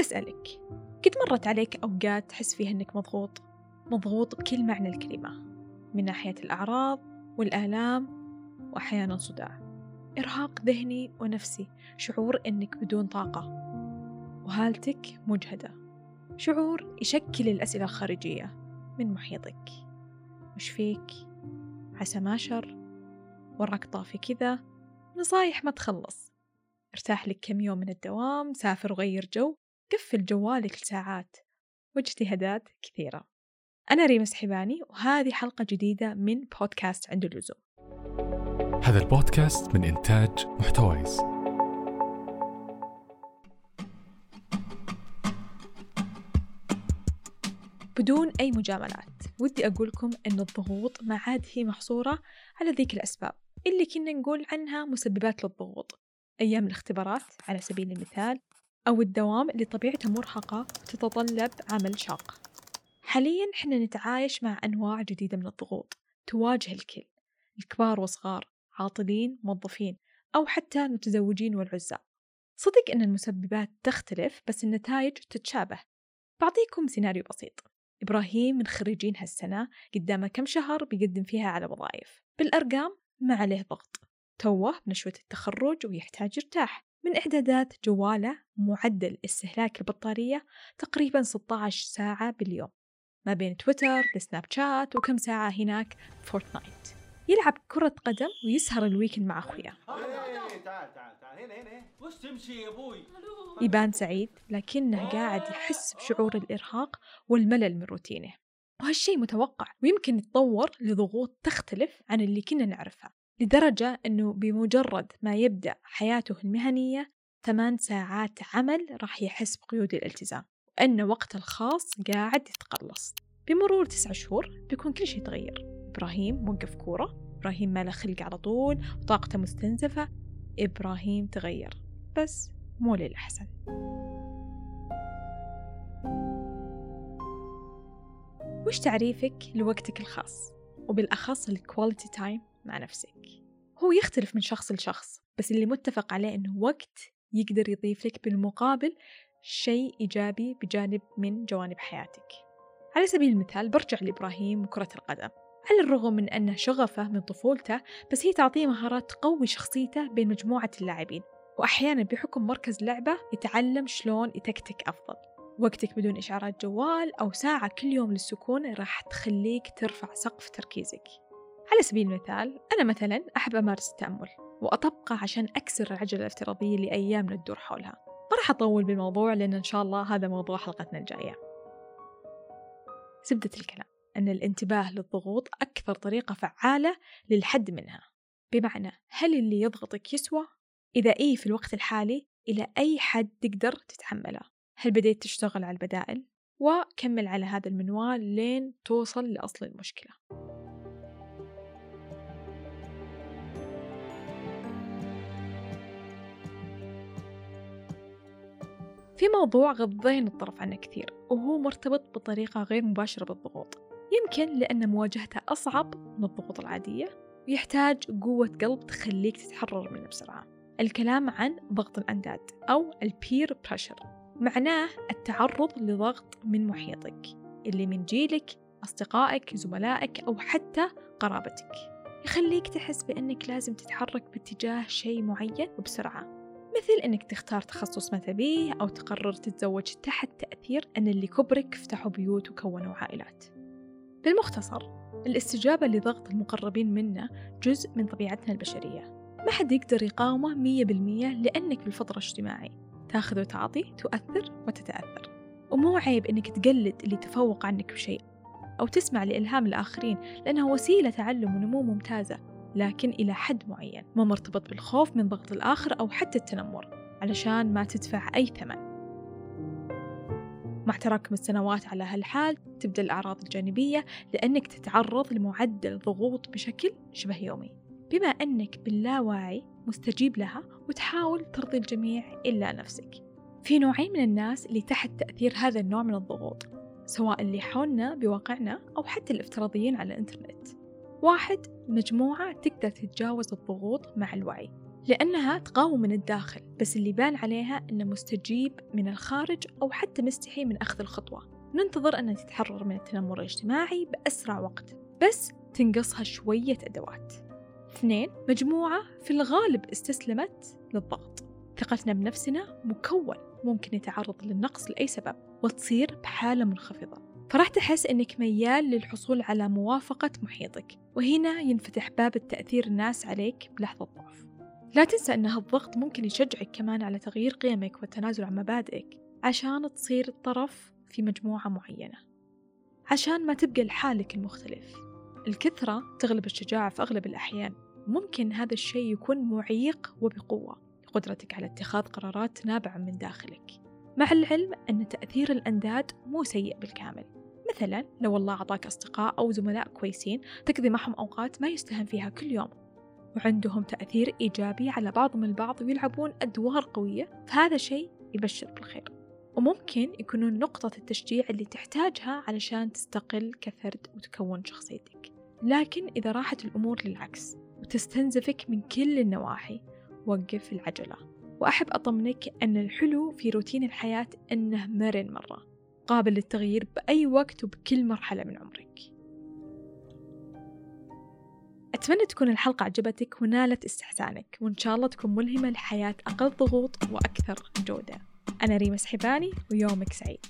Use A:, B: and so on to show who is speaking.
A: أسألك قد مرت عليك أوقات تحس فيها أنك مضغوط؟ مضغوط بكل معنى الكلمة من ناحية الأعراض والآلام وأحيانا صداع. إرهاق ذهني ونفسي شعور أنك بدون طاقة. وهالتك مجهدة شعور يشكل الأسئلة الخارجية من محيطك. وش فيك؟ عسى ما شر؟ وراك طافي كذا؟ نصايح ما تخلص. ارتاح لك كم يوم من الدوام سافر وغير جو. قفل جوالك لساعات واجتهادات كثيرة. أنا ريم سحباني وهذه حلقة جديدة من بودكاست عند اللزوم.
B: هذا البودكاست من إنتاج محتويس.
A: بدون أي مجاملات ودي أقول لكم أن الضغوط ما عاد هي محصورة على ذيك الأسباب اللي كنا نقول عنها مسببات للضغوط. أيام الاختبارات على سبيل المثال أو الدوام اللي طبيعته مرهقة وتتطلب عمل شاق. حاليا إحنا نتعايش مع أنواع جديدة من الضغوط. تواجه الكل. الكبار وصغار عاطلين موظفين أو حتى متزوجين والعزاب. صدق أن المسببات تختلف بس النتائج تتشابه. بعطيكم سيناريو بسيط. إبراهيم من خريجين هالسنة قدامه كم شهر بيقدم فيها على وظائف. بالأرقام ما عليه ضغط. توه بنشوة التخرج ويحتاج يرتاح. من إعدادات جوالة معدل استهلاك البطارية تقريبا 16 ساعة باليوم ما بين تويتر لسناب شات وكم ساعة هناك Fortnite. يلعب كرة قدم ويسهر ال weekend مع أخوياه يبان سعيد لكنه قاعد يحس بشعور الإرهاق والملل من روتينه وهالشي متوقع ويمكن يتطور لضغوط تختلف عن اللي كنا نعرفها. لدرجة أنه بمجرد ما يبدأ حياته المهنية ثمان ساعات عمل راح يحس بقيود الالتزام وأن وقته الخاص قاعد يتقلص. بمرور تسع شهور بيكون كل شيء تغير. إبراهيم موقف كورة إبراهيم ما له خلق على طول وطاقته مستنزفة إبراهيم تغير. بس مو للأحسن. وش تعريفك لوقتك الخاص؟ وبالأخص ال quality time مع نفسك. هو يختلف من شخص لشخص بس اللي متفق عليه أنه وقت يقدر يضيف لك بالمقابل شيء إيجابي بجانب من جوانب حياتك. على سبيل المثال برجع لإبراهيم وكرة القدم. على الرغم من أن شغفه من طفولته بس هي تعطيه مهارات تقوي شخصيته بين مجموعة اللاعبين. وأحيانا بحكم مركز لعبة يتعلم شلون يتكتك أفضل. وقتك بدون إشعارات جوال أو ساعة كل يوم للسكون راح تخليك ترفع سقف تركيزك. على سبيل المثال أنا مثلا أحب أمارس التأمل وأطبقه عشان أكسر العجلة الافتراضية اللي أيامنا تدور حولها. ما راح أطول بالموضوع لأن إن شاء الله هذا موضوع حلقتنا الجاية. زبدة الكلام أن الانتباه للضغوط أكثر طريقة فعالة للحد منها. بمعنى هل اللي يضغطك يسوى؟ إذا إيه في الوقت الحالي إلى أي حد تقدر تتحمله؟ هل بديت تشتغل على البدائل؟ وكمل على هذا المنوال لين توصل لأصل المشكلة. في موضوع غضينا الطرف عنه كثير وهو مرتبط بطريقة غير مباشرة بالضغوط. يمكن لأن مواجهته أصعب من الضغوط العادية ويحتاج قوة قلب تخليك تتحرر منه بسرعة. الكلام عن ضغط الأنداد أو البير بريشر معناه التعرض لضغط من محيطك اللي من جيلك أصدقائك زملائك أو حتى قرابتك. يخليك تحس بأنك لازم تتحرك باتجاه شيء معين وبسرعة. مثل أنك تختار تخصص ما تبيه أو تقرر تتزوج تحت تأثير أن اللي كبرك فتحوا بيوت وكونوا عائلات. بالمختصر الاستجابة لضغط المقربين منا جزء من طبيعتنا البشرية. ما حد يقدر يقاومه مية بالمية لأنك بالفطرة اجتماعي تاخذ وتعطي تؤثر وتتأثر. ومو عيب أنك تقلد اللي تفوق عنك بشيء أو تسمع لإلهام الآخرين لأنها وسيلة تعلم ونمو ممتازة. لكن إلى حد معين ما مرتبط بالخوف من ضغط الآخر أو حتى التنمر علشان ما تدفع أي ثمن. مع تراكم السنوات على هالحال تبدأ الأعراض الجانبية لأنك تتعرض لمعدل ضغوط بشكل شبه يومي بما أنك باللاواعي مستجيب لها وتحاول ترضي الجميع إلا نفسك. في نوعين من الناس اللي تحت تأثير هذا النوع من الضغوط سواء اللي حولنا بواقعنا أو حتى الافتراضيين على الإنترنت. واحد مجموعة تقدر تتجاوز الضغوط مع الوعي لأنها تقاوم من الداخل بس اللي بان عليها أنه مستجيب من الخارج أو حتى مستحي من أخذ الخطوة. ننتظر أنها تتحرر من التنمر الاجتماعي بأسرع وقت بس تنقصها شوية أدوات. اثنين مجموعة في الغالب استسلمت للضغط. ثقتنا بنفسنا مكون ممكن يتعرض للنقص لأي سبب وتصير بحالة منخفضة. فراح تحس أنك ميال للحصول على موافقة محيطك وهنا ينفتح باب التأثير الناس عليك بلحظة ضعف. لا تنسى أن هالضغط ممكن يشجعك كمان على تغيير قيمك والتنازل عن مبادئك عشان تصير طرف في مجموعة معينة. عشان ما تبقى لحالك المختلف. الكثرة تغلب الشجاعة في أغلب الأحيان. ممكن هذا الشيء يكون معيق وبقوة لقدرتك على اتخاذ قرارات نابعة من داخلك. مع العلم أن تأثير الأنداد مو سيء بالكامل. مثلا لو الله أعطاك أصدقاء أو زملاء كويسين تقضي معهم أوقات ما يستهان فيها كل يوم. وعندهم تأثير إيجابي على بعضهم البعض ويلعبون أدوار قوية فهذا شيء يبشر بالخير. وممكن يكونون نقطة التشجيع اللي تحتاجها علشان تستقل كفرد وتكون شخصيتك. لكن إذا راحت الأمور للعكس وتستنزفك من كل النواحي وقف العجلة. وأحب أطمنك أن الحلو في روتين الحياة أنه مرن مرة. قابل للتغيير بأي وقت وبكل مرحلة من عمرك. أتمنى تكون الحلقة عجبتك ونالت استحسانك وإن شاء الله تكون ملهمة لحياة أقل ضغوط وأكثر جودة. أنا ريما سحباني ويومك سعيد.